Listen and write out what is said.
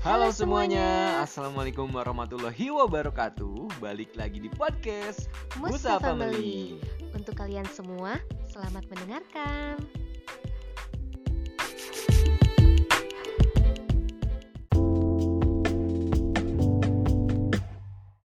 Halo semuanya, Assalamualaikum warahmatullahi wabarakatuh Balik lagi di podcast Musa Family. Untuk kalian semua, selamat mendengarkan.